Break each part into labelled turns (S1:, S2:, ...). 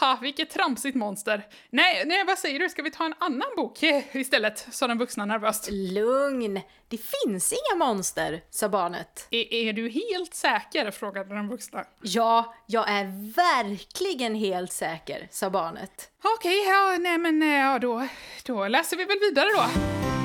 S1: haha, vilket tramsigt monster. Nej, nej, vad säger du, ska vi ta en annan bok istället? sa den vuxna nervöst.
S2: Lugn, det finns inga monster, sa barnet.
S1: Är, är du helt säker? frågade den vuxna.
S2: Ja, jag är verkligen helt säker, sa barnet.
S1: Okej, ja, nej men eh, ja, då, då läser vi väl vidare då.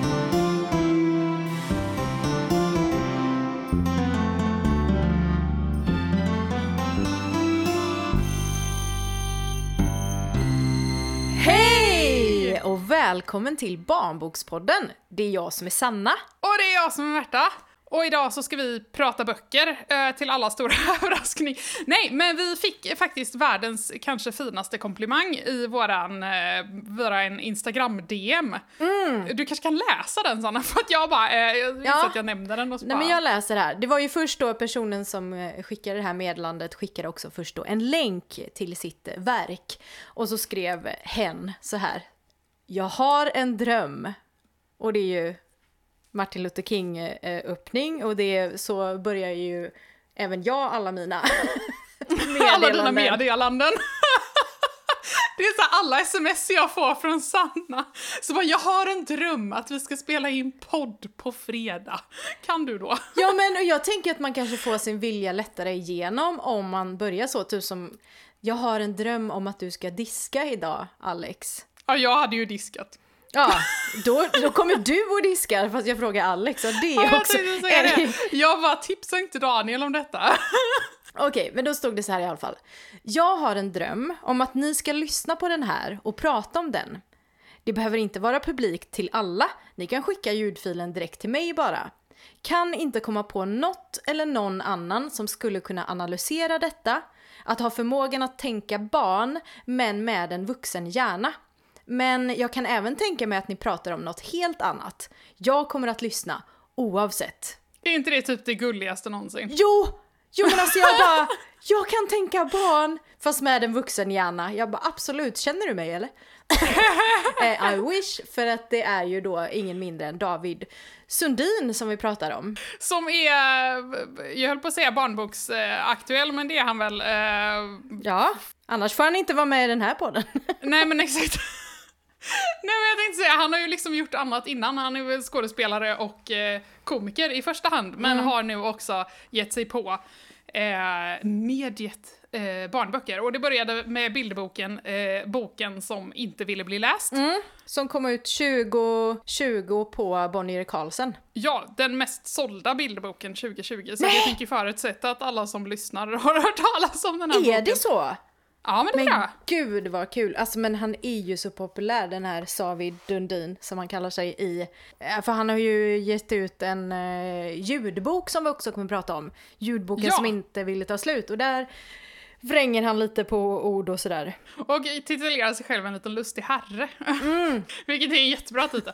S2: Välkommen till Barnbokspodden. Det är jag som är Sanna.
S1: Och det är jag som är Märta. Och idag så ska vi prata böcker, eh, till alla stora överraskning. Nej, men vi fick faktiskt världens kanske finaste komplimang i våran, eh, våran Instagram-DM. Du kanske kan läsa den Sanna, för att jag bara, eh, jag
S2: Ja.
S1: att jag nämnde den och så
S2: Nej
S1: bara...
S2: men jag läser här. Det var ju först då personen som eh, skickade det här meddelandet skickade också först då en länk till sitt verk. Och så skrev hen så här. Jag har en dröm. Och det är ju Martin Luther King eh, öppning och det så börjar ju även jag alla mina
S1: alla dina
S2: meddelanden.
S1: Det är så här alla sms jag får från Sanna. Så bara, jag har en dröm att vi ska spela in podd på fredag. Kan du då?
S2: Ja men jag tänker att man kanske får sin vilja lättare igenom om man börjar så, typ som Jag har en dröm om att du ska diska idag, Alex.
S1: Ja, jag hade ju diskat.
S2: Ja, då, då kommer du och diskar fast jag frågar Alex och det
S1: Ja, jag
S2: också...
S1: tänkte säga
S2: är
S1: det. Jag bara, tipsa inte Daniel om detta.
S2: Okej, men då stod det så här i alla fall. Jag har en dröm om att ni ska lyssna på den här och prata om den. Det behöver inte vara publikt till alla, ni kan skicka ljudfilen direkt till mig bara. Kan inte komma på något eller någon annan som skulle kunna analysera detta, att ha förmågan att tänka barn men med en vuxen hjärna. Men jag kan även tänka mig att ni pratar om något helt annat. Jag kommer att lyssna oavsett.
S1: Är inte det typ det gulligaste någonsin?
S2: Jo! Jo men alltså jag bara, jag kan tänka barn fast med en vuxen hjärna. Jag bara absolut, känner du mig eller? Eh, I wish, för att det är ju då ingen mindre än David Sundin som vi pratar om.
S1: Som är, jag höll på att säga barnboksaktuell, men det är han väl. eh,
S2: Ja, annars får han inte vara med i den här podden.
S1: Nej men exakt. Nej men jag tänkte säga, han har ju liksom gjort annat innan. Han är väl skådespelare och eh, komiker i första hand, men har nu också gett sig på eh, mediet eh, barnböcker. Och det började med bilderboken, eh, boken som inte ville bli läst.
S2: Som kom ut 2020 på Bonnier Carlsen.
S1: Ja, den mest sålda bilderboken 2020. Så jag tänker förutsätta att alla som lyssnar har hört talas om den här boken.
S2: Är det så?
S1: Ja men det
S2: Men
S1: tror jag.
S2: gud vad kul! Alltså men han är ju så populär den här Savid Dundin som han kallar sig i. eh, För han har ju gett ut en eh, ljudbok som vi också kommer prata om. Ljudboken
S1: Ja.
S2: som inte ville ta slut och där vränger han lite på ord och sådär.
S1: Och titulerar sig själv en liten lustig herre.
S2: Mm.
S1: Vilket är en jättebra titel.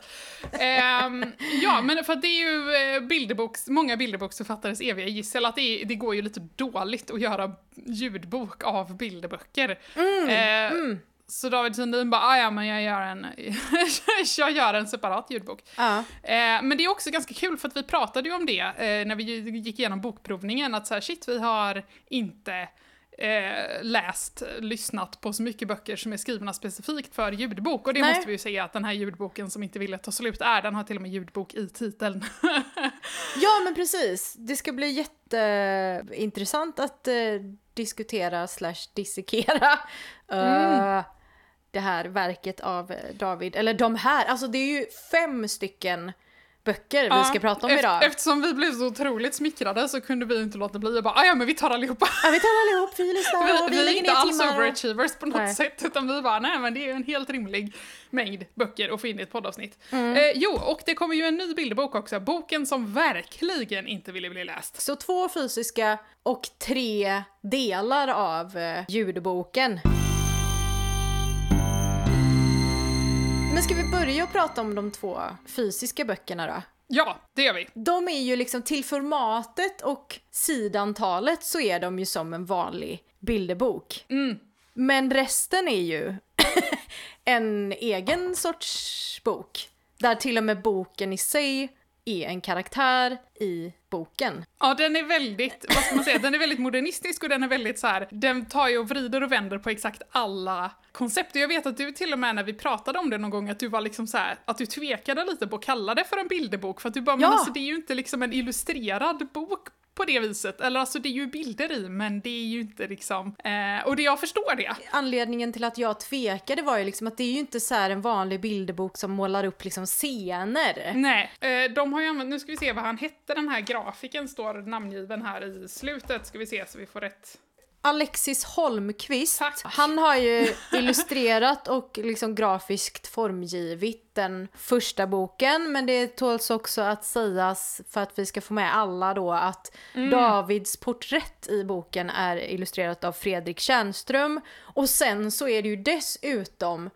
S1: Ehm, ja, men för att det är ju eh, bilderboks, många bilderboksförfattares eviga gissel att det, är, det går ju lite dåligt att göra ljudbok av bilderböcker.
S2: Mm,
S1: Ehm, Så David Sundin bara, "Ah, ja men jag gör en, jag gör en separat ljudbok. Eh, men det är också ganska kul för att vi pratade ju om det eh, när vi gick igenom bokprovningen, att så här, shit, vi har inte eh, läst, lyssnat på så mycket böcker som är skrivna specifikt för ljudbok. Och det
S2: Nej.
S1: måste vi ju säga att den här ljudboken som inte ville ta slut är, den har till och med ljudbok i titeln.
S2: ja men precis, det ska bli jätteintressant att eh, diskutera slash dissekera eh, det här verket av eh, David, eller de här, alltså det är ju fem stycken böcker vi ska
S1: Ja,
S2: prata om idag.
S1: Eftersom vi blev så otroligt smickrade så kunde vi inte låta bli att bara, "Ah, ja men vi tar allihopa.
S2: Ja, vi tar allihop, vi lyssnar och
S1: Vi,
S2: vi,
S1: vi är inte alls overachievers på något
S2: Nej.
S1: sätt, utan vi bara, nej men det är en helt rimlig mängd böcker att få in i ett poddavsnitt.
S2: Mm.
S1: Eh, jo, och det kommer ju en ny bilderbok också, boken som verkligen inte ville bli läst.
S2: Så två fysiska och tre delar av eh, ljudboken. Men ska vi börja och prata om de två fysiska böckerna då?
S1: Ja, det gör vi.
S2: De är ju liksom till formatet och sidantalet så är de ju som en vanlig bilderbok.
S1: Mm.
S2: Men resten är ju en egen sorts bok. Där till och med boken i sig är en karaktär i boken.
S1: Ja, den är väldigt, vad ska man säga, den är väldigt modernistisk och den är väldigt så här, den tar ju och vrider och vänder på exakt alla koncept. Och jag vet att du till och med när vi pratade om det någon gång, att du var liksom så här, att du tvekade lite på att kalla det för en bilderbok, för att du bara,
S2: Ja.
S1: men alltså det är ju inte liksom en illustrerad bok på det viset. Eller alltså det är ju bilder i, men det är ju inte liksom, eh, och det jag förstår det.
S2: Anledningen till att jag tvekade var ju liksom att det är ju inte så här en vanlig bilderbok som målar upp liksom scener.
S1: Nej, eh, de har ju använt, nu ska vi se vad han hette den här grafiken står namngiven här i slutet, ska vi se så vi får rätt.
S2: Alexis Holmqvist,
S1: Tack.
S2: han har ju illustrerat och liksom grafiskt formgivit den första boken, men det tåls också att sägas för att vi ska få med alla då att Davids porträtt i boken är illustrerat av Fredrik Tjärnström. Och sen så är det ju dessutom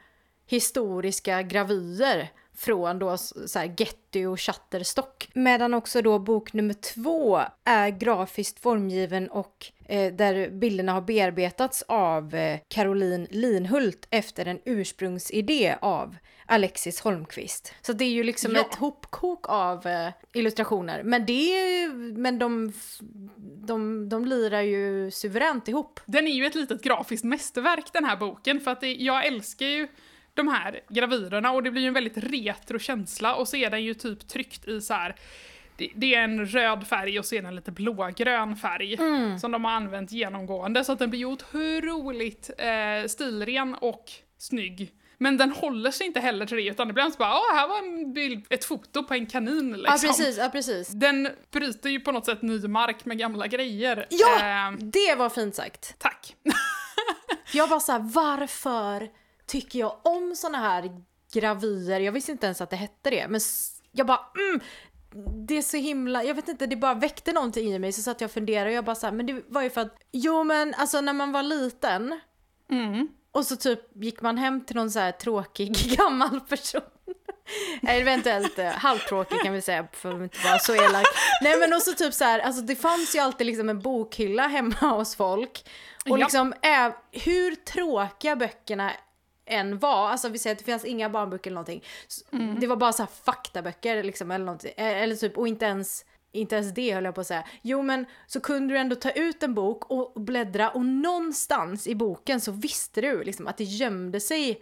S2: historiska gravyer från då så här Getty och Shutterstock. Medan också då bok nummer två är grafiskt formgiven och eh, där bilderna har bearbetats av eh, Caroline Linhult efter en ursprungsidé av Alexis Holmqvist. Så det är ju liksom
S1: Ja.
S2: ett hopkok av eh, illustrationer. Men det är ju, men de, de, de lirar ju suveränt ihop.
S1: Den är ju ett litet grafiskt mästerverk den här boken, för att det, jag älskar ju de här gravyrerna och det blir ju en väldigt retro känsla och så är den ju typ tryckt i så här. Det, det är en röd färg och den lite blågrön färg som de har använt genomgående så att den blir ju otroligt eh, stilren och snygg. Men den håller sig inte heller till det utan det blir alltså bara åh här var en bild, ett foto på en kanin liksom.
S2: Ja precis, ja precis.
S1: Den bryter ju på något sätt ny mark med gamla grejer.
S2: Ja!
S1: Eh,
S2: Det var fint sagt.
S1: tack.
S2: Jag var så här, varför tycker jag om såna här gravyer? Jag visste inte ens att det hette det, men jag bara mm, det är så himla, jag vet inte, det bara väckte någonting i mig så satt jag och funderade och jag bara så här, men det var ju för att, jo men alltså när man var liten
S1: Mm.
S2: och så typ gick man hem till någon så här tråkig gammal person. Eventuellt halvtråkig kan vi säga för att inte vara så elak. Nej men också typ så här, alltså det fanns ju alltid liksom en bokhylla hemma hos folk. Och
S1: Ja.
S2: liksom hur tråkiga böckerna än var, alltså vi säger att det finns inga barnböcker eller någonting. S- Det var bara så faktaböcker liksom eller någonting. Eh, Eller typ, och inte ens inte ens det höll jag på att säga. Jo men så kunde du ändå ta ut en bok och bläddra och någonstans i boken så visste du liksom att det gömde sig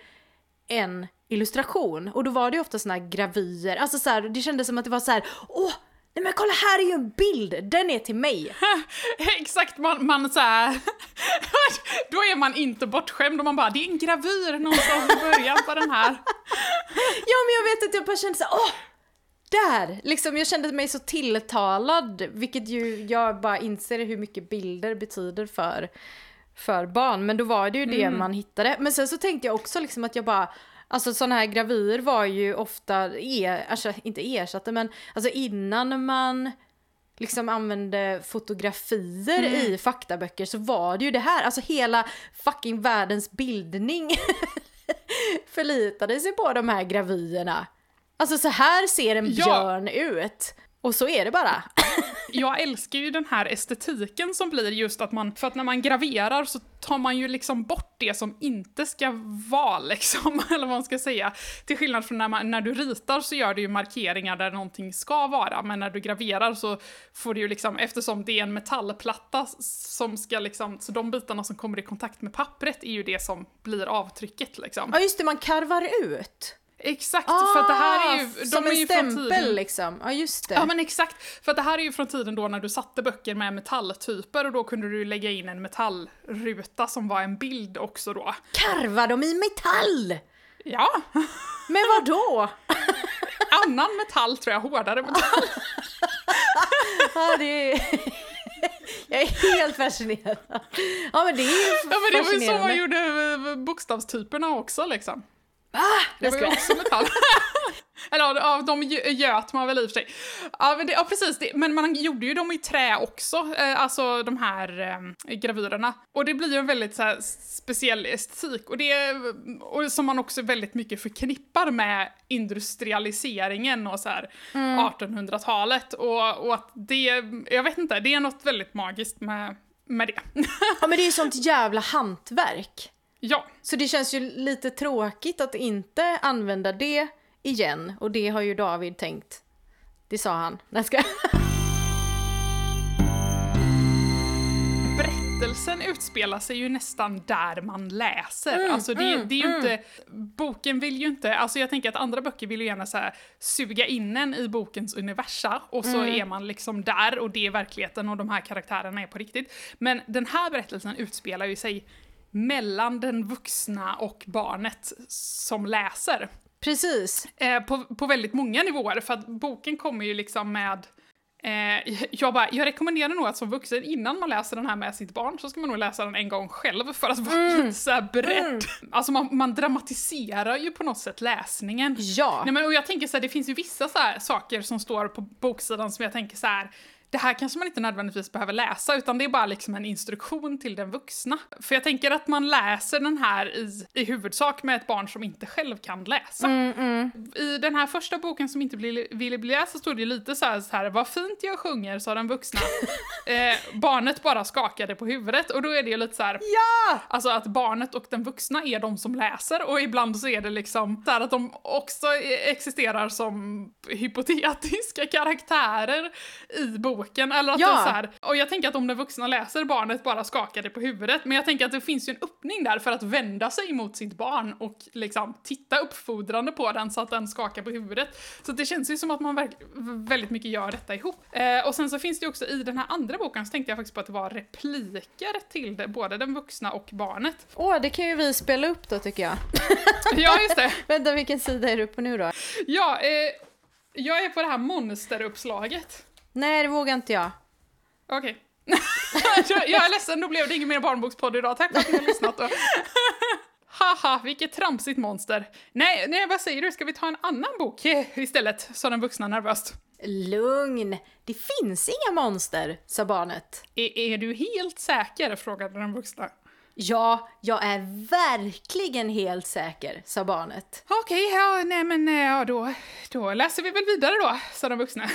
S2: en illustration. Och då var det ju ofta såna här gravyer, alltså så här, det kändes som att det var så här, åh, nej men kolla här är ju en bild, den är till mig.
S1: Exakt, man, man så här, Då är man inte bortskämd och man bara, det är en gravyr någonstans i början på den här.
S2: Ja men jag vet att jag bara kände så här, åh, där! Liksom jag kände mig så tilltalad, vilket ju jag bara inser hur mycket bilder betyder för, för barn. Men då var det ju det man hittade. Men sen så tänkte jag också liksom att jag bara, alltså sådana här gravyer var ju ofta, er, alltså inte ersatte men alltså innan man liksom använde fotografier i faktaböcker så var det ju det här, alltså hela fucking världens bildning förlitade sig på de här gravyerna. Alltså så här ser en
S1: Ja.
S2: björn ut. Och så är det bara.
S1: Jag älskar ju den här estetiken som blir just att man, för att när man graverar så tar man ju liksom bort det som inte ska vara liksom, eller vad man ska säga. Till skillnad från när, man, när du ritar så gör du ju markeringar där någonting ska vara, men när du graverar så får du ju liksom, eftersom det är en metallplatta som ska liksom, så de bitarna som kommer i kontakt med pappret är ju det som blir avtrycket liksom.
S2: Ja just det, man karvar ut.
S1: Exakt, för att det här är ju, de
S2: Ah, som
S1: är
S2: en
S1: ju från
S2: stämpel
S1: tiden,
S2: liksom. Ja just det.
S1: Ja men exakt, för att det här är ju från tiden då när du satte böcker med metalltyper och då kunde du lägga in en metallruta som var en bild också då.
S2: Karvar de i metall!
S1: Ja,
S2: Men vad då?
S1: annan metall tror jag, hårdare metall.
S2: ja, det är... Jag är helt fascinerad. Ja men det är ju
S1: Ja men det var ju så
S2: fascinerande.
S1: man gjorde bokstavstyperna också liksom.
S2: Ah,
S1: Det var ju också metall. Eller ja, de gö- göt man väl i och för sig. Ja, men, det, ja precis, det, men man gjorde ju dem i trä också, eh, alltså de här eh, gravyrerna. Och det blir ju en väldigt så här, speciell estetik och det och som man också väldigt mycket förknippar med industrialiseringen och så här 1800-talet och, och att det, jag vet inte, det är något väldigt magiskt med, med det.
S2: Ja men det är ju sånt jävla hantverk.
S1: Ja.
S2: Så det känns ju lite tråkigt att inte använda det igen. Och det har ju David tänkt Det sa han. Nej, ska...
S1: berättelsen utspelar sig ju nästan där man läser.
S2: Mm,
S1: alltså det,
S2: mm,
S1: det är ju
S2: mm.
S1: inte, boken vill ju inte, alltså jag tänker att andra böcker vill ju gärna så här suga in en i bokens universa och så
S2: Mm.
S1: är man liksom där och det är verkligheten och de här karaktärerna är på riktigt. Men den här berättelsen utspelar ju sig mellan den vuxna och barnet som läser.
S2: Precis.
S1: Eh, på, på väldigt många nivåer, för att boken kommer ju liksom med Eh, jag, bara, jag rekommenderar nog att som vuxen, innan man läser den här med sitt barn, så ska man nog läsa den en gång själv för att vara lite så här beredd. Alltså man, man dramatiserar ju på något sätt läsningen.
S2: Ja.
S1: Nej, men, och jag tänker så här, det finns ju vissa så här saker som står på boksidan som jag tänker så här. Det här kanske man inte nödvändigtvis behöver läsa, utan det är bara liksom en instruktion till den vuxna. För jag tänker att man läser den här i, i huvudsak med ett barn som inte själv kan läsa. I den här första boken som inte bli, ville bli läst så stod det lite så här, så här vad fint jag sjunger, sa den vuxna. eh, barnet bara skakade på huvudet och då är det ju lite så här,
S2: Ja!
S1: Alltså att barnet och den vuxna är de som läser och ibland så är det liksom så här att de också existerar som hypotetiska karaktärer i boken. Eller att
S2: Ja.
S1: det så här, och jag tänker att om den vuxna läser, barnet bara skakade på huvudet. Men jag tänker att det finns ju en öppning där för att vända sig mot sitt barn och liksom titta uppfordrande på den så att den skakar på huvudet. Så det känns ju som att man väldigt mycket gör detta ihop. Eh, och sen så finns det ju också i den här andra boken så tänkte jag faktiskt på att det var repliker till det, både den vuxna och barnet.
S2: Åh, det kan ju vi spela upp då tycker jag.
S1: Ja, just det.
S2: Vänta, vilken sida är du på nu då?
S1: Ja, eh, jag är på det här monsteruppslaget.
S2: Nej, det vågar inte jag.
S1: Okej. jag, jag är ledsen, då blev det ingen mer barnbokspodd idag. Tack för att ni har lyssnat. Då. Haha, vilket tramsigt monster. Nej, nej, vad säger du? Ska vi ta en annan bok istället? sa den vuxna nervöst.
S2: Lugn, det finns inga monster, sa barnet.
S1: Är, är du helt säker? frågade den vuxna.
S2: Ja, jag är verkligen helt säker, sa barnet.
S1: Okej, ja, nej men eh, ja, då, då läser vi väl vidare då, sa den vuxna.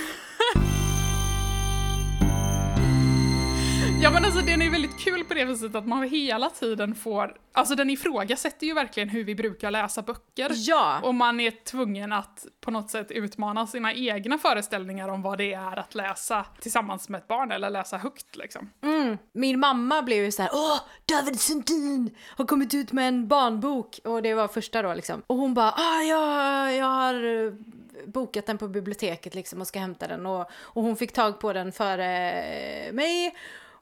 S1: Ja men alltså den är väldigt kul på det viset att man hela tiden får, alltså den ifrågasätter ju verkligen hur vi brukar läsa böcker.
S2: Ja,
S1: Och man är tvungen att på något sätt utmana sina egna föreställningar om vad det är att läsa tillsammans med ett barn eller läsa högt liksom.
S2: mm. min mamma blev ju så här: åh, David Sundin har kommit ut med en barnbok. Och det var första då liksom. Och hon bara, ah, jag, jag har eh, bokat den på biblioteket liksom och ska hämta den. Och, och hon fick tag på den före mig.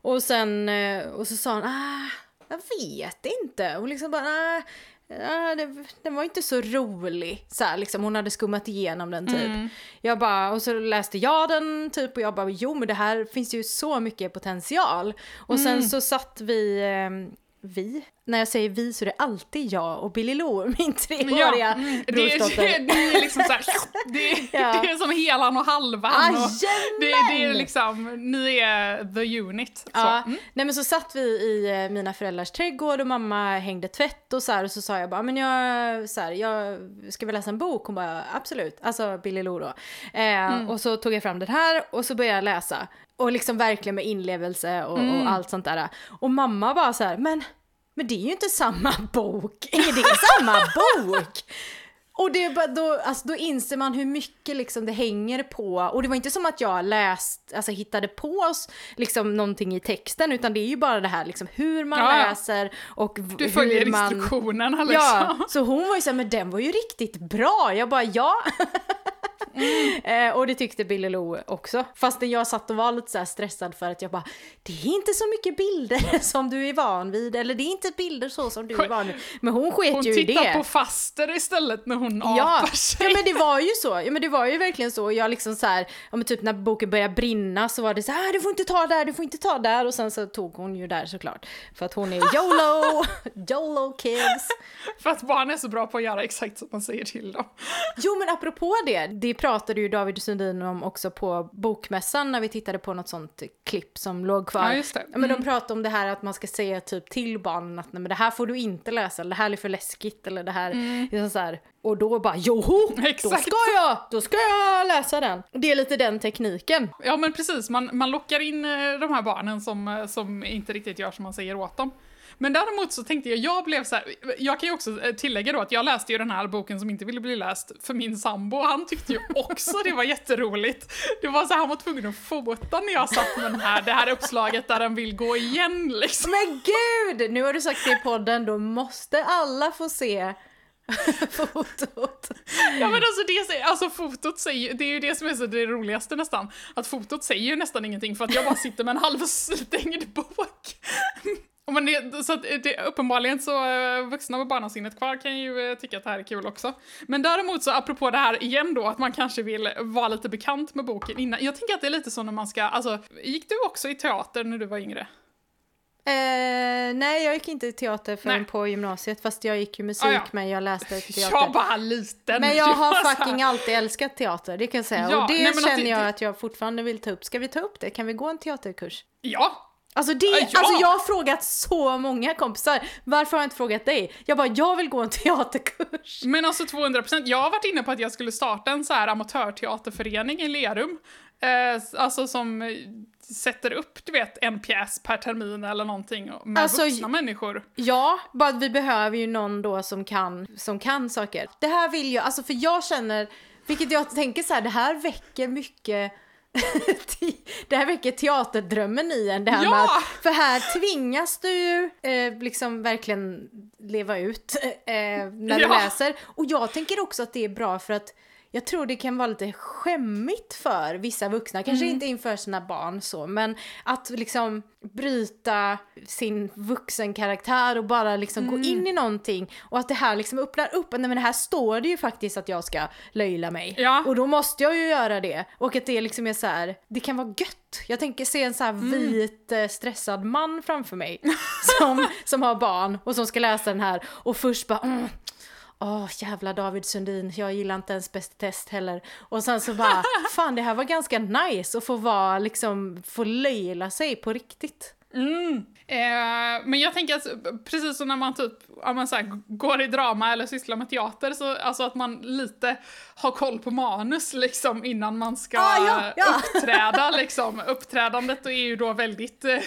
S2: Och sen, eh, och så sa hon, ah, jag vet inte. Hon liksom bara, ah, ah, det, den var inte så rolig. Så här, liksom, hon hade skummat igenom den typ. Jag bara, och så läste jag den typ och jag bara, jo men det här finns ju så mycket potential. Och sen så satt vi, eh, vi, när jag säger vi så är det alltid jag och Billy Lo, min treåriga
S1: mm, det, är, det, det är liksom såhär, det, är-
S2: Ja.
S1: det är som helan och halvan. Och det, det är liksom, ni är the unit.
S2: Ja,
S1: Mm.
S2: nej men så satt vi i eh, mina föräldrars trädgård och mamma hängde tvätt och så här och så sa jag bara men jag, så här, jag ska väl läsa en bok? Hon bara absolut, alltså Billy Lo då. Eh, Och så tog jag fram den här och så började jag läsa. Och liksom verkligen med inlevelse och, och allt sånt där. Och mamma bara så här, men, men det är ju inte samma bok. Är det samma bok? Och det bara då, alltså då inser man hur mycket liksom det hänger på, och det var inte som att jag läst, alltså hittade på oss liksom någonting i texten, utan det är ju bara det här liksom hur man
S1: Ja,
S2: läser och
S1: Du följer
S2: man...
S1: instruktionerna liksom.
S2: Ja, så hon var ju såhär, men den var ju riktigt bra. Jag bara, ja. eh, och det tyckte Billy Lo också. Fast jag satt och var lite så stressad för att jag bara, det är inte så mycket bilder som du är van vid, eller det är inte bilder så som du är van vid. Men hon sket
S1: Hon
S2: ju i det.
S1: tittar på faster istället när hon
S2: Ja,
S1: apar sig.
S2: ja men det var ju så. Ja men det var ju verkligen så. Jag liksom så här, ja men typ när boken började brinna så var det så här, "Ah, du får inte ta där, du får inte ta där och sen så tog hon ju där såklart. För att hon är YOLO, YOLO kids.
S1: För att barn är så bra på att göra exakt som man säger till dem.
S2: Jo men apropå det, det pratade ju David Sundin om också på bokmässan när vi tittade på något sånt klipp som låg kvar.
S1: Ja, just det.
S2: Ja, men de pratade om det här att man ska säga typ till barnen att nej men det här får du inte läsa, eller det här är för läskigt, eller det här är så här. Och då bara joho, då ska jag, då ska jag läsa den. Det är lite den tekniken.
S1: Ja men precis, man, man lockar in eh, de här barnen som, eh, som inte riktigt gör som man säger åt dem. Men däremot så tänkte jag, jag blev så här, jag kan ju också eh, tillägga då att jag läste ju den här boken som inte ville bli läst för min sambo, och han tyckte ju också det var jätteroligt. Det var så här, han var tvungen att fota när jag satt med den här, det här uppslaget där den vill gå igen liksom.
S2: Men gud! Nu har du sagt det i podden, då måste alla få se fotot.
S1: Ja men alltså, det, alltså fotot säger, det är ju det som är så det roligaste nästan, att fotot säger ju nästan ingenting för att jag bara sitter med en halvstängd bok. Men det, så att det, uppenbarligen så uh, vuxna med barnasinnet kvar kan ju uh, tycka att det här är kul också. Men däremot så apropå det här igen då, att man kanske vill vara lite bekant med boken innan. Jag tänker att det är lite så när man ska, alltså, gick du också i teater när du var yngre?
S2: Eh, nej, jag gick inte i teater förrän
S1: Nej.
S2: på gymnasiet, fast jag gick ju musik,
S1: Ah, ja.
S2: men jag läste teater.
S1: Jag bara liten.
S2: Men jag har fucking alltid älskat teater, det kan jag säga.
S1: Ja,
S2: och det
S1: nej, att
S2: känner
S1: det-
S2: jag
S1: det-
S2: att jag fortfarande vill ta upp. Ska vi ta upp det? Kan vi gå en teaterkurs?
S1: Ja,
S2: Alltså, det,
S1: Ja.
S2: alltså jag har frågat så många kompisar, varför har jag inte frågat dig? Jag bara, jag vill gå en teaterkurs.
S1: Men alltså 200%, jag har varit inne på att jag skulle starta en så här amatörteaterförening i Lerum. Eh, alltså som eh, sätter upp, du vet, en pjäs per termin eller någonting med
S2: Alltså,
S1: vuxna människor.
S2: Ja, bara vi behöver ju någon då som kan, som kan saker. Det här vill jag, alltså för jag känner, vilket jag tänker så här, det här väcker mycket det här väcker teaterdrömmen i en, det här
S1: Ja!
S2: med att, för här tvingas du ju eh, liksom verkligen leva ut eh, när du
S1: Ja.
S2: läser. Och jag tänker också att det är bra för att jag tror det kan vara lite skämmigt för vissa vuxna, kanske
S1: Mm.
S2: inte inför sina barn så, men att liksom bryta sin vuxenkaraktär och bara liksom
S1: Mm.
S2: gå in i någonting och att det här liksom öppnar upp, nej men här står det ju faktiskt att jag ska löjla mig.
S1: Ja.
S2: Och då måste jag ju göra det. Och att det liksom är så här, det kan vara gött. Jag tänker se en så här
S1: Mm.
S2: vit eh, stressad man framför mig som, som har barn och som ska läsa den här och först bara mm, Åh, jävla David Sundin, jag gillar inte ens Bäst i test heller. Och sen så bara, fan det här var ganska nice att få vara liksom, få löjla sig på riktigt.
S1: Mm. Eh, men jag tänker att precis som när man typ, ja, men så här, går i drama eller sysslar med teater, så alltså att man lite har koll på manus liksom innan man ska
S2: Ah, ja, ja.
S1: uppträda liksom. Uppträdandet är ju då väldigt eh,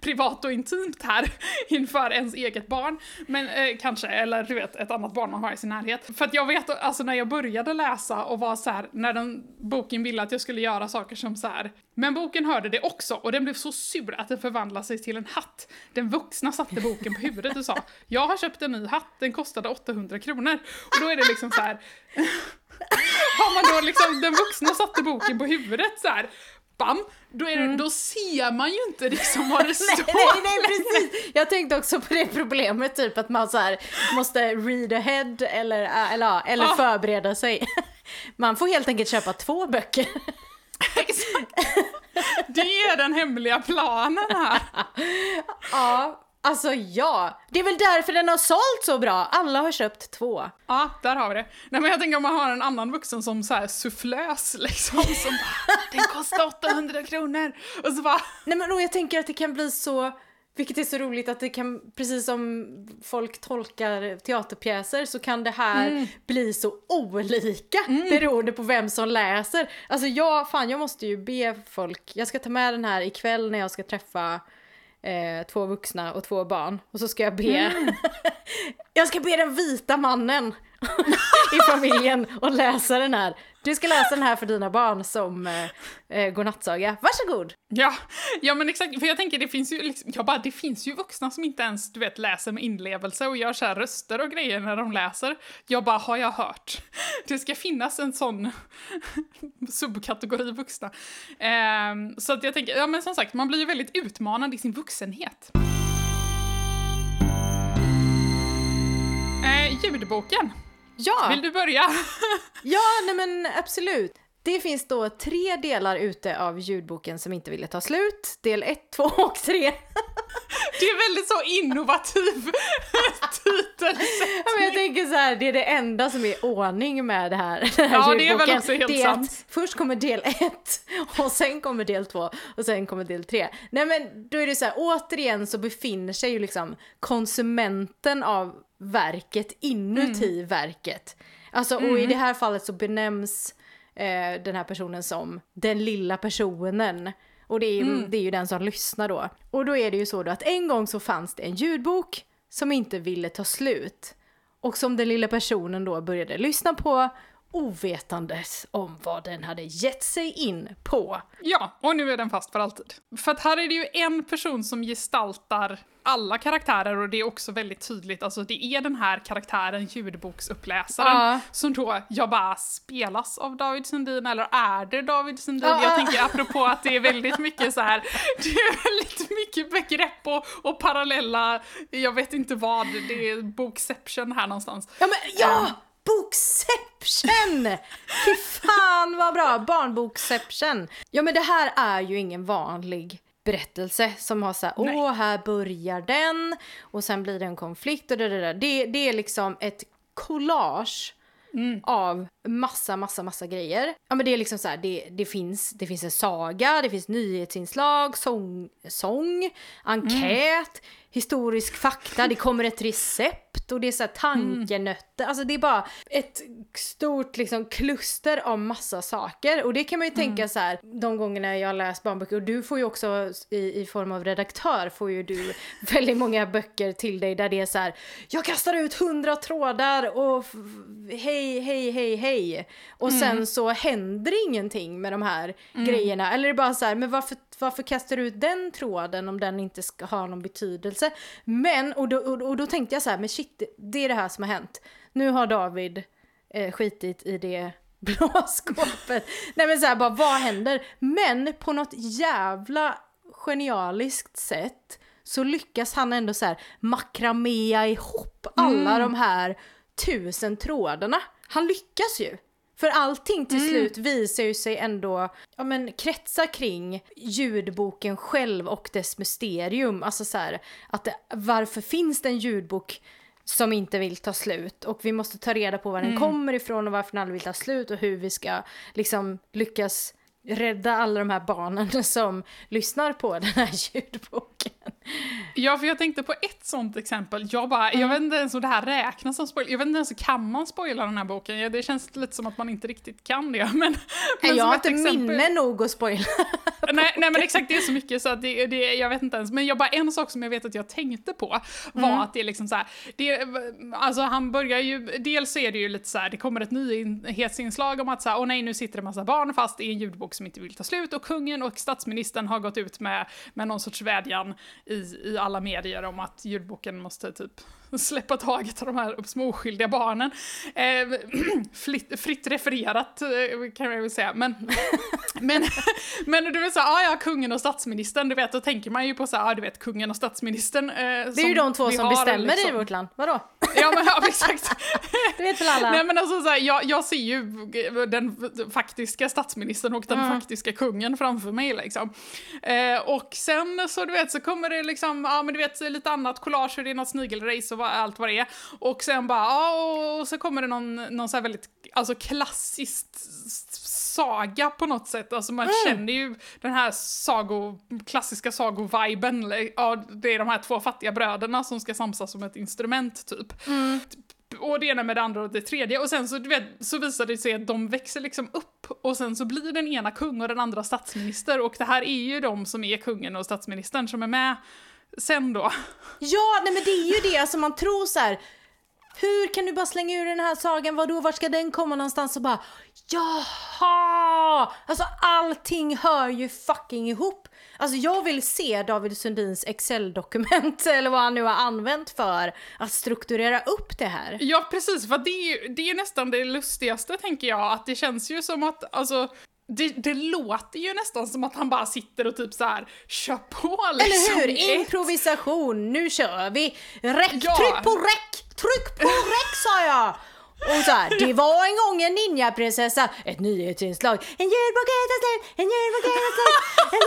S1: privat och intimt här inför ens eget barn. Men eh, kanske, eller du vet, ett annat barn man har i sin närhet. För att jag vet, alltså när jag började läsa och var så här, när den boken ville att jag skulle göra saker som så här. Men boken hörde det också och den blev så sur att den förvandlade sig till en hatt. Den vuxna satte boken på huvudet och sa “Jag har köpt en ny hatt, den kostade 800 kronor”. Och då är det liksom så här. Har man då liksom, den vuxna satte boken på huvudet så här. Bam! Då, är det, då ser man ju inte liksom vad det står.
S2: Nej, nej, precis! Jag tänkte också på det problemet, typ att man så här måste read ahead eller, äh, eller, eller
S1: Ja.
S2: förbereda sig. Man får helt enkelt köpa två böcker.
S1: Exakt. Det är den hemliga planen här.
S2: Ja, alltså ja. Det är väl därför den har sålt så bra. Alla har köpt två.
S1: Ja, där har vi det. Nej men jag tänker om man har en annan vuxen som så här sufflös liksom, som bara “Den kostar 800 kronor” och så bara
S2: Nej men och jag tänker att det kan bli så, vilket är så roligt att det kan, precis som folk tolkar teaterpjäser så kan det här bli så olika beroende på vem som läser. Alltså jag, fan jag måste ju be folk, jag ska ta med den här ikväll när jag ska träffa eh, två vuxna och två barn. Och så ska jag be, jag ska be den vita mannen i familjen och läsa den här. Du ska läsa den här för dina barn som eh, eh, godnattsaga. Varsågod!
S1: Ja, ja men exakt, för jag tänker det finns ju liksom, jag bara, det finns ju vuxna som inte ens, du vet, läser med inlevelse och gör så här röster och grejer när de läser. Jag bara, har jag hört? Det ska finnas en sån subkategori vuxna. Eh, så att jag tänker, ja men som sagt, man blir ju väldigt utmanad i sin vuxenhet. Eh, ljudboken,
S2: Ja!
S1: vill du börja?
S2: Ja, nej men absolut. Det finns då tre delar ute av ljudboken som inte ville ta slut. Del 1, 2 och 3.
S1: Det är väldigt så innovativ titel.
S2: Ja, men jag tänker så här, det är det enda som är ordning med det här, den här
S1: Ja, det är väl också helt
S2: det
S1: sant.
S2: Först kommer del 1 och sen kommer del 2 och sen kommer del 3. Nej men då är det så här, återigen så befinner sig ju liksom konsumenten av verket inuti
S1: Mm.
S2: verket. Alltså och i det här fallet så benämns eh, den här personen som den lilla personen. Och det är, det är ju den som lyssnar då. Och då är det ju så då att en gång så fanns det en ljudbok som inte ville ta slut. Och som den lilla personen då började lyssna på ovetandes om vad den hade gett sig in på.
S1: Ja, och nu är den fast för alltid. För att här är det ju en person som gestaltar alla karaktärer och det är också väldigt tydligt, alltså det är den här karaktären, ljudboksuppläsaren,
S2: Ja.
S1: som då, jag bara spelas av David Sundin, eller är det David Sundin?
S2: Ja.
S1: Jag tänker apropå att det är väldigt mycket så här, det är väldigt mycket begrepp och, och parallella, jag vet inte vad, det är bokception här någonstans.
S2: Ja men ja! Bokception! Fy fan vad bra! Barnbokception. Ja men det här är ju ingen vanlig berättelse som har så här,
S1: Nej.
S2: åh här börjar den och sen blir det en konflikt och det där. Det, det är liksom ett collage av massa, massa, massa grejer. Ja men det är liksom så här, det, det, finns, det finns en saga, det finns nyhetsinslag, sång, sång enkät, historisk fakta, det kommer ett recept och det är så här tankenötter. Alltså det är bara ett stort liksom kluster av massa saker. Och det kan man ju tänka så här, de gångerna jag läst barnböcker, och du får ju också i, i form av redaktör, får ju du väldigt många böcker till dig där det är så här, jag kastar ut hundra trådar och hej, hej, hej, hej. Och sen så händer ingenting med de här grejerna. Eller är det bara så här, men varför, varför kastar du ut den tråden om den inte ska ha någon betydelse? Men, och då, och, då tänkte jag så här, men shit, det- är det här som har hänt. Nu har David eh, skitit i det blå skåpet. Nej men så här, bara vad händer? Men på något jävla genialiskt sätt så lyckas han ändå så här makramea ihop alla de här tusen trådarna. Han lyckas ju. För allting till slut visar ju sig ändå, ja men kretsa kring ljudboken själv och dess mysterium. Alltså så här, att det, varför finns det en ljudbok som inte vill ta slut? Och vi måste ta reda på var den kommer ifrån och varför den aldrig vill ta slut och hur vi ska liksom lyckas rädda alla de här barnen som lyssnar på den här ljudboken.
S1: Ja, för jag tänkte på ett sånt exempel. Jag bara, jag vet inte ens om det här räknas som spoiler. Jag vet inte ens, kan man spoila den här boken? Det känns lite som att man inte riktigt kan det. Men, men
S2: jag har inte
S1: exempel-
S2: minne nog att spoila.
S1: Nej, nej men exakt, det är så mycket så att det, det, jag vet inte ens. Men jag bara, en sak som jag vet att jag tänkte på var
S2: Mm.
S1: att det är liksom så här, det, alltså han börjar ju, dels så är det ju lite så här, det kommer ett nyhetsinslag om att så här, åh nej nu sitter det massa barn fast i en ljudbok som inte vill ta slut och kungen och statsministern har gått ut med, med någon sorts vädjan i, i alla medier om att ljudboken måste typ släppa taget av de här små oskyldiga barnen. Eh, fritt, fritt refererat eh, kan jag väl säga, men men, men du vet såhär, ah, ja kungen och statsministern, du vet, då tänker man ju på såhär, ah, du vet kungen och statsministern. Eh,
S2: Det är ju de två som bestämmer i vårt land. Vadå?
S1: Ja men ja, exakt.
S2: Det vet väl alla?
S1: Nej men alltså såhär, jag, jag ser ju den faktiska statsministern och den
S2: Mm.
S1: faktiska kungen framför mig liksom. Eh, och sen så du vet så kommer det liksom, ja men du vet lite annat collage, och det är något snigelrace och vad, allt vad det är. Och sen bara, ja och, så kommer det någon, någon så här väldigt, alltså klassiskt saga på något sätt. Alltså man känner ju den här sago, klassiska sagoviben. Ja, det är de här två fattiga bröderna som ska samsas som ett instrument typ. Och det ena med det andra och det tredje. Och sen så, du vet, så visar det sig att de växer liksom upp och sen så blir den ena kung och den andra statsminister. Och det här är ju de som är kungen och statsministern som är med sen då.
S2: Ja, nej men det är ju det alltså man tror så här. Hur kan du bara slänga ur den här sagan? Vadå, vart ska den komma någonstans? Och bara jaha! Alltså allting hör ju fucking ihop. Alltså jag vill se David Sundins Excel-dokument eller vad han nu har använt för att strukturera upp det här.
S1: Ja, precis, för det är det är nästan det lustigaste tänker jag, att det känns ju som att, alltså, det, det låter ju nästan som att han bara sitter och typ så här kör på liksom.
S2: Eller hur?
S1: Ett-
S2: Improvisation, nu kör vi! Räck,
S1: Ja.
S2: tryck på räck! Tryck på räck sa jag! Och så här, det var en gång en ninjaprinsessa, ett nyhetsinslag, en julbok är slut, en slut, en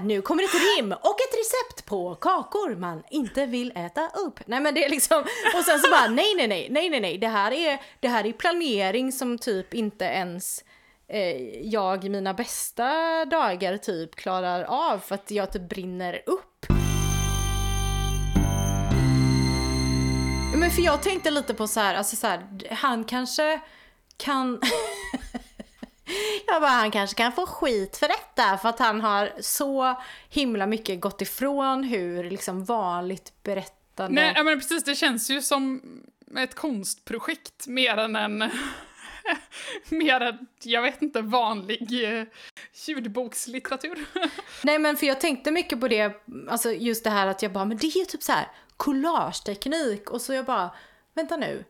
S2: julbok Nu kommer ett rim och ett recept på kakor man inte vill äta upp. Nej men det är liksom, och sen så bara nej nej nej, nej nej nej, det här är, det här är planering som typ inte ens eh, jag i mina bästa dagar typ klarar av för att jag typ brinner upp. Men för jag tänkte lite på så här, alltså så här, han kanske kan... Jag bara, han kanske kan få skit för detta för att han har så himla mycket gått ifrån hur liksom vanligt berättande...
S1: Nej, men precis, det känns ju som ett konstprojekt mer än en... mer än, jag vet inte, vanlig eh, ljudbokslitteratur.
S2: Nej men för jag tänkte mycket på det, alltså just det här att jag bara, men det är ju typ så här collageteknik och så jag bara, vänta nu,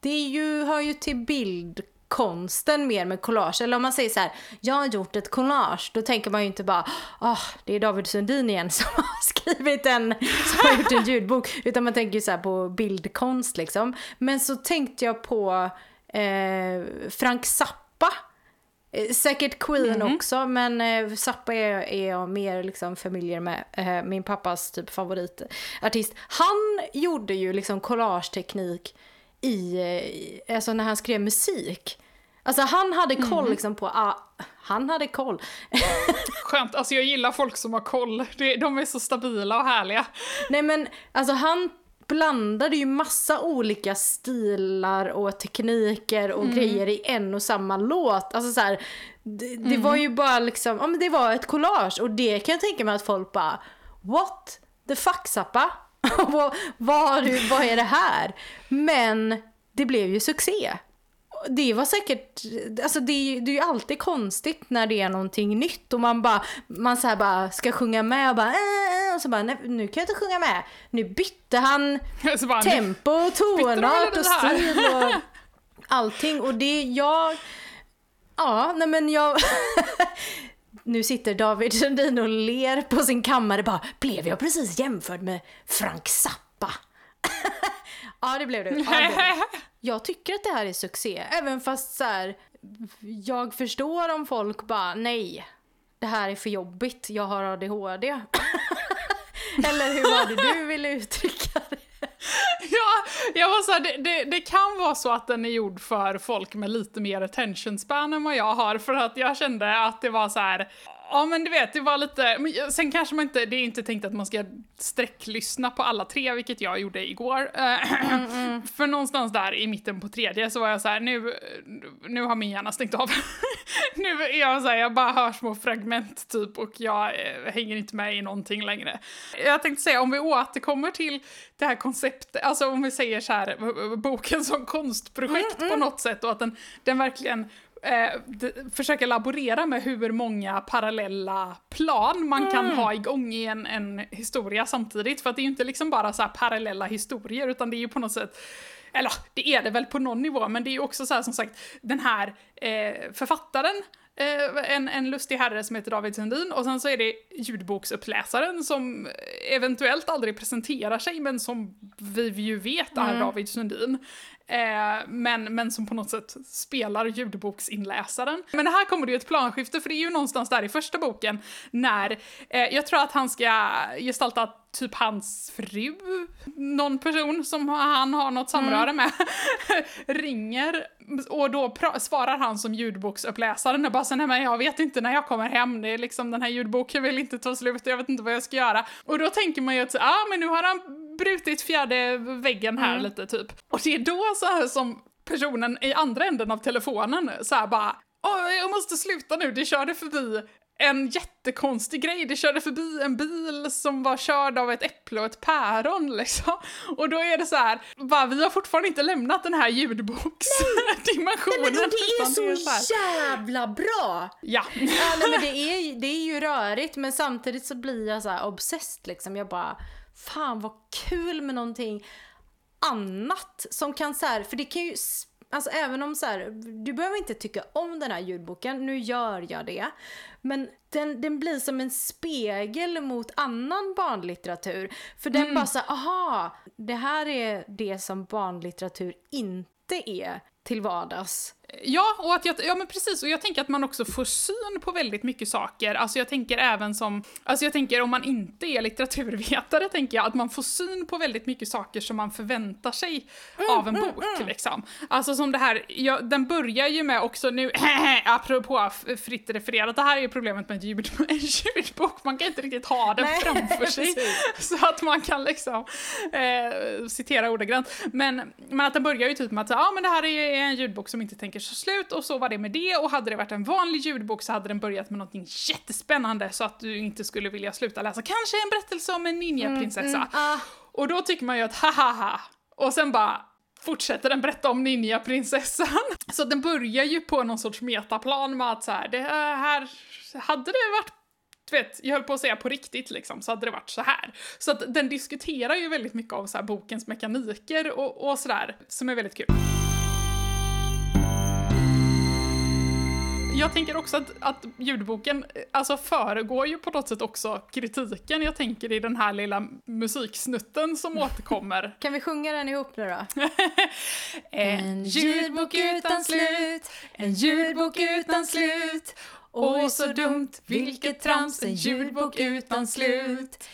S2: det är ju, hör ju till bildkonsten mer med collage. Eller om man säger så här, jag har gjort ett collage, då tänker man ju inte bara, ah, det är David Sundin igen som har skrivit en, som har gjort en ljudbok. Utan man tänker ju så här på bildkonst liksom. Men så tänkte jag på eh, Frank Zappa. Eh, Säkert Queen
S1: Mhm.
S2: också, men eh, Zappa är, är jag mer liksom familjer med. Eh, min pappas typ favoritartist. Han gjorde ju liksom collageteknik i, eh, i, alltså när han skrev musik. Alltså han hade koll
S1: Mhm.
S2: liksom på, ah, han hade koll.
S1: Skönt, alltså jag gillar folk som har koll. De är så stabila och härliga.
S2: Nej men alltså han blandade ju massa olika stilar och tekniker och grejer i en och samma låt. Alltså så här, det, det var ju bara liksom, ja men det var ett collage och det kan jag tänka mig att folk bara What the fuck Zappa? vad, vad, vad är det här? Men det blev ju succé. Det var säkert, alltså det, är det är ju alltid konstigt när det är någonting nytt och man bara, man så bara ska sjunga med och bara äh, och så bara nej, nu kan jag inte sjunga med. Nu bytte han
S1: bara,
S2: tempo tonart och stil och allting och det jag, ja nej men jag Nu sitter David Sundin och ler på sin kammare bara, blev jag precis jämförd med Frank Zappa? ja det blev du. Ja, det blev du. Jag tycker att det här är succé, även fast så här, jag förstår om folk bara nej, det här är för jobbigt, jag har ADHD. Eller hur var det du ville uttrycka det?
S1: Ja, jag var så här, det, det, det kan vara så att den är gjord för folk med lite mer attention span än vad jag har, för att jag kände att det var så här. Ja men du vet, det var lite, men sen kanske man inte, det är inte tänkt att man ska sträcklyssna på alla tre, vilket jag gjorde igår. Eh, För någonstans där i mitten på tredje så var jag så här, nu, nu har min hjärna stängt av. nu är jag så här, jag bara hör små fragment typ och jag eh, hänger inte med i någonting längre. Jag tänkte säga, om vi återkommer till det här konceptet, alltså om vi säger så här, boken som konstprojekt på något sätt och att den, den verkligen eh, försöker laborera med hur många parallella plan man kan ha igång i en, en historia samtidigt. För att det är ju inte liksom bara så här parallella historier, utan det är ju på något sätt eller det är det väl på någon nivå, men det är ju också så här som sagt, den här eh, författaren, eh, en, en lustig herre som heter David Sundin, och sen så är det ljudboksuppläsaren som eventuellt aldrig presenterar sig, men som vi ju vet är David Sundin. Eh, men, men som på något sätt spelar ljudboksinläsaren. Men här kommer det ju ett planskifte, för det är ju någonstans där i första boken när eh, jag tror att han ska gestalta typ hans fru, någon person som han har något samröre med, ringer och då svarar han som ljudboksuppläsaren och bara så, nej men jag vet inte när jag kommer hem, det är liksom den här ljudboken vill inte ta slut, jag vet inte vad jag ska göra. Och då tänker man ju att, ja ah, men nu har han brutit fjärde väggen här lite typ. Och det är då så här som personen i andra änden av telefonen så här bara, jag måste sluta nu, det körde förbi en jättekonstig grej. Det körde förbi en bil som var körd av ett äpple och ett päron liksom. Och då är det så här, bara, vi har fortfarande inte lämnat den här ljudboksdimensionen.
S2: Men, och det är så
S1: här-
S2: jävla bra!
S1: Ja.
S2: Ja, nej, men det, är, det är ju rörigt men samtidigt så blir jag så här obsessed liksom. Jag bara, fan vad kul med någonting annat som kan så här, för det kan ju, alltså även om så här, du behöver inte tycka om den här ljudboken, nu gör jag det. Men den, den blir som en spegel mot annan barnlitteratur. För den bara så här, aha, det här är det som barnlitteratur inte är till vardags.
S1: Ja, och att jag, ja men precis, och jag tänker att man också får syn på väldigt mycket saker. Alltså jag tänker även som, alltså jag tänker om man inte är litteraturvetare tänker jag att man får syn på väldigt mycket saker som man förväntar sig av en bok liksom. Alltså som det här, ja, den börjar ju med också nu, apropå fritt refererat, det här är ju problemet med en, ljud, en ljudbok, man kan inte riktigt ha den
S2: Nej,
S1: framför sig så att man kan liksom eh, citera ordagrant. Men, men att den börjar ju typ med att ja men det här är en ljudbok som inte tänker så slut och så var det med det och hade det varit en vanlig ljudbok så hade den börjat med någonting jättespännande så att du inte skulle vilja sluta läsa. Kanske en berättelse om en ninjaprinsessa.
S2: Mm, ah.
S1: Och då tycker man ju att hahaha, och sen bara fortsätter den berätta om ninjaprinsessan. Så den börjar ju på någon sorts metaplan med att så här, det här, hade det varit vet, jag höll på att säga på riktigt liksom, så hade det varit så här. Så att den diskuterar ju väldigt mycket av så här bokens mekaniker och, och sådär, som är väldigt kul. Jag tänker också att, att ljudboken alltså föregår ju på något sätt också kritiken. Jag tänker i den här lilla musiksnutten som återkommer.
S2: Kan vi sjunga den ihop nu då?
S1: En ljudbok utan slut, en ljudbok utan slut. Åh, så dumt, vilket trams, en ljudbok utan slut.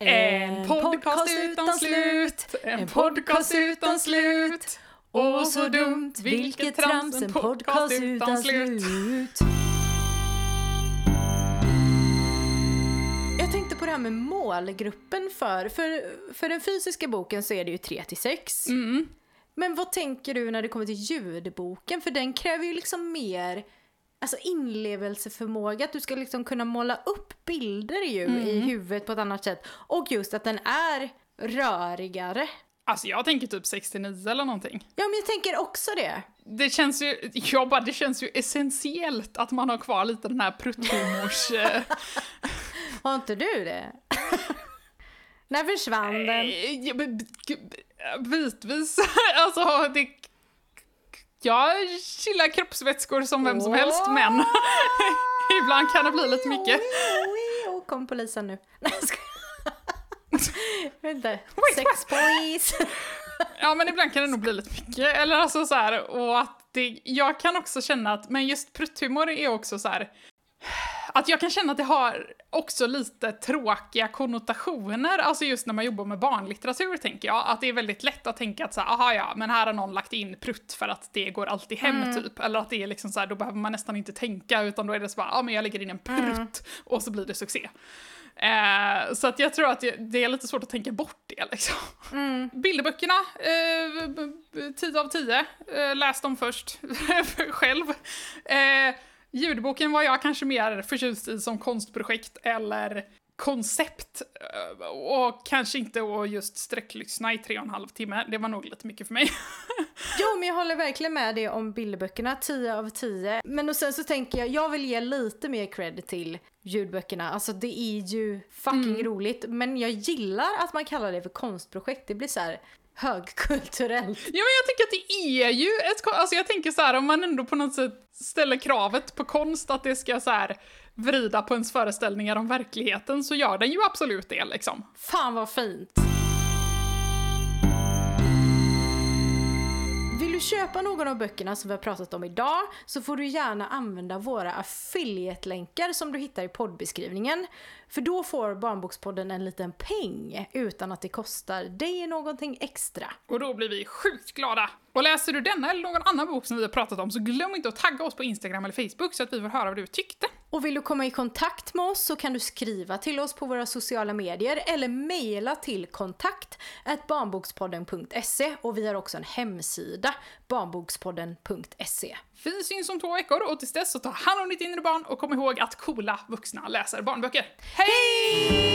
S1: En podcast utan slut, en podcast utan slut. Åh, så dumt, vilket trams, en podcast utan slut.
S2: Jag tänkte på det här med målgruppen för, för, för den fysiska boken så är det ju 3 till 6.
S1: Mm.
S2: Men vad tänker du när det kommer till ljudboken? För den kräver ju liksom mer alltså inlevelseförmåga, att du ska liksom kunna måla upp bilder ju i huvudet på ett annat sätt. Och just att den är rörigare.
S1: Alltså jag tänker typ 69 eller någonting.
S2: Ja, men jag tänker också det.
S1: Det känns ju, jag bara, det känns ju essentiellt att man har kvar lite den här prutthumors... eh,
S2: Har inte du det? när försvann den?
S1: Eh, Bitvis. alltså, det... Jag gillar kroppsvätskor som vem som helst, men ibland kan det bli lite mycket.
S2: Och kom polisen nu. Nej, jag
S1: Wait,
S2: Sex police.
S1: Ja, men ibland kan det nog bli lite mycket. Eller alltså så här, och att det, jag kan också känna att, men just prutthumor är också så här, att jag kan känna att det har också lite tråkiga konnotationer, alltså just när man jobbar med barnlitteratur tänker jag, att det är väldigt lätt att tänka att så här, aha ja, men här har någon lagt in prutt för att det går alltid hem typ, eller att det är liksom så här, då behöver man nästan inte tänka utan då är det så bara, ja men jag lägger in en prutt och så blir det succé. Eh, så att jag tror att det, är lite svårt att tänka bort det liksom. Bilderböckerna, eh, b- b- 10 av 10. Eh, läs dem först själv. Eh, ljudboken var jag kanske mer förtjust i som konstprojekt eller koncept. Eh, och kanske inte att just sträcklyssna i tre och en halv timme. Det var nog lite mycket för mig.
S2: Jo, men jag håller verkligen med dig om bilderböckerna, 10 av 10. Men och sen så tänker jag, jag vill ge lite mer cred till ljudböckerna. Alltså det är ju fucking roligt, men jag gillar att man kallar det för konstprojekt. Det blir så här högkulturellt.
S1: Ja, men jag tänker att det är ju ett Alltså jag tänker så här, om man ändå på något sätt ställer kravet på konst att det ska så här vrida på ens föreställningar om verkligheten så gör den ju absolut det liksom.
S2: Fan vad fint! Vill du köpa någon av böckerna som vi har pratat om idag så får du gärna använda våra affiliate-länkar som du hittar i poddbeskrivningen. För då får Barnbokspodden en liten peng utan att det kostar dig någonting extra.
S1: Och då blir vi sjukt glada. Och läser du denna eller någon annan bok som vi har pratat om så glöm inte att tagga oss på Instagram eller Facebook så att vi får höra vad du tyckte.
S2: Och vill du komma i kontakt med oss så kan du skriva till oss på våra sociala medier eller mejla till kontakt barnbokspodden.se och vi har också en hemsida, barnbokspodden.se.
S1: Vi syns om två veckor och tills dess så ta hand om ditt inre barn och kom ihåg att coola vuxna läser barnböcker. Hej!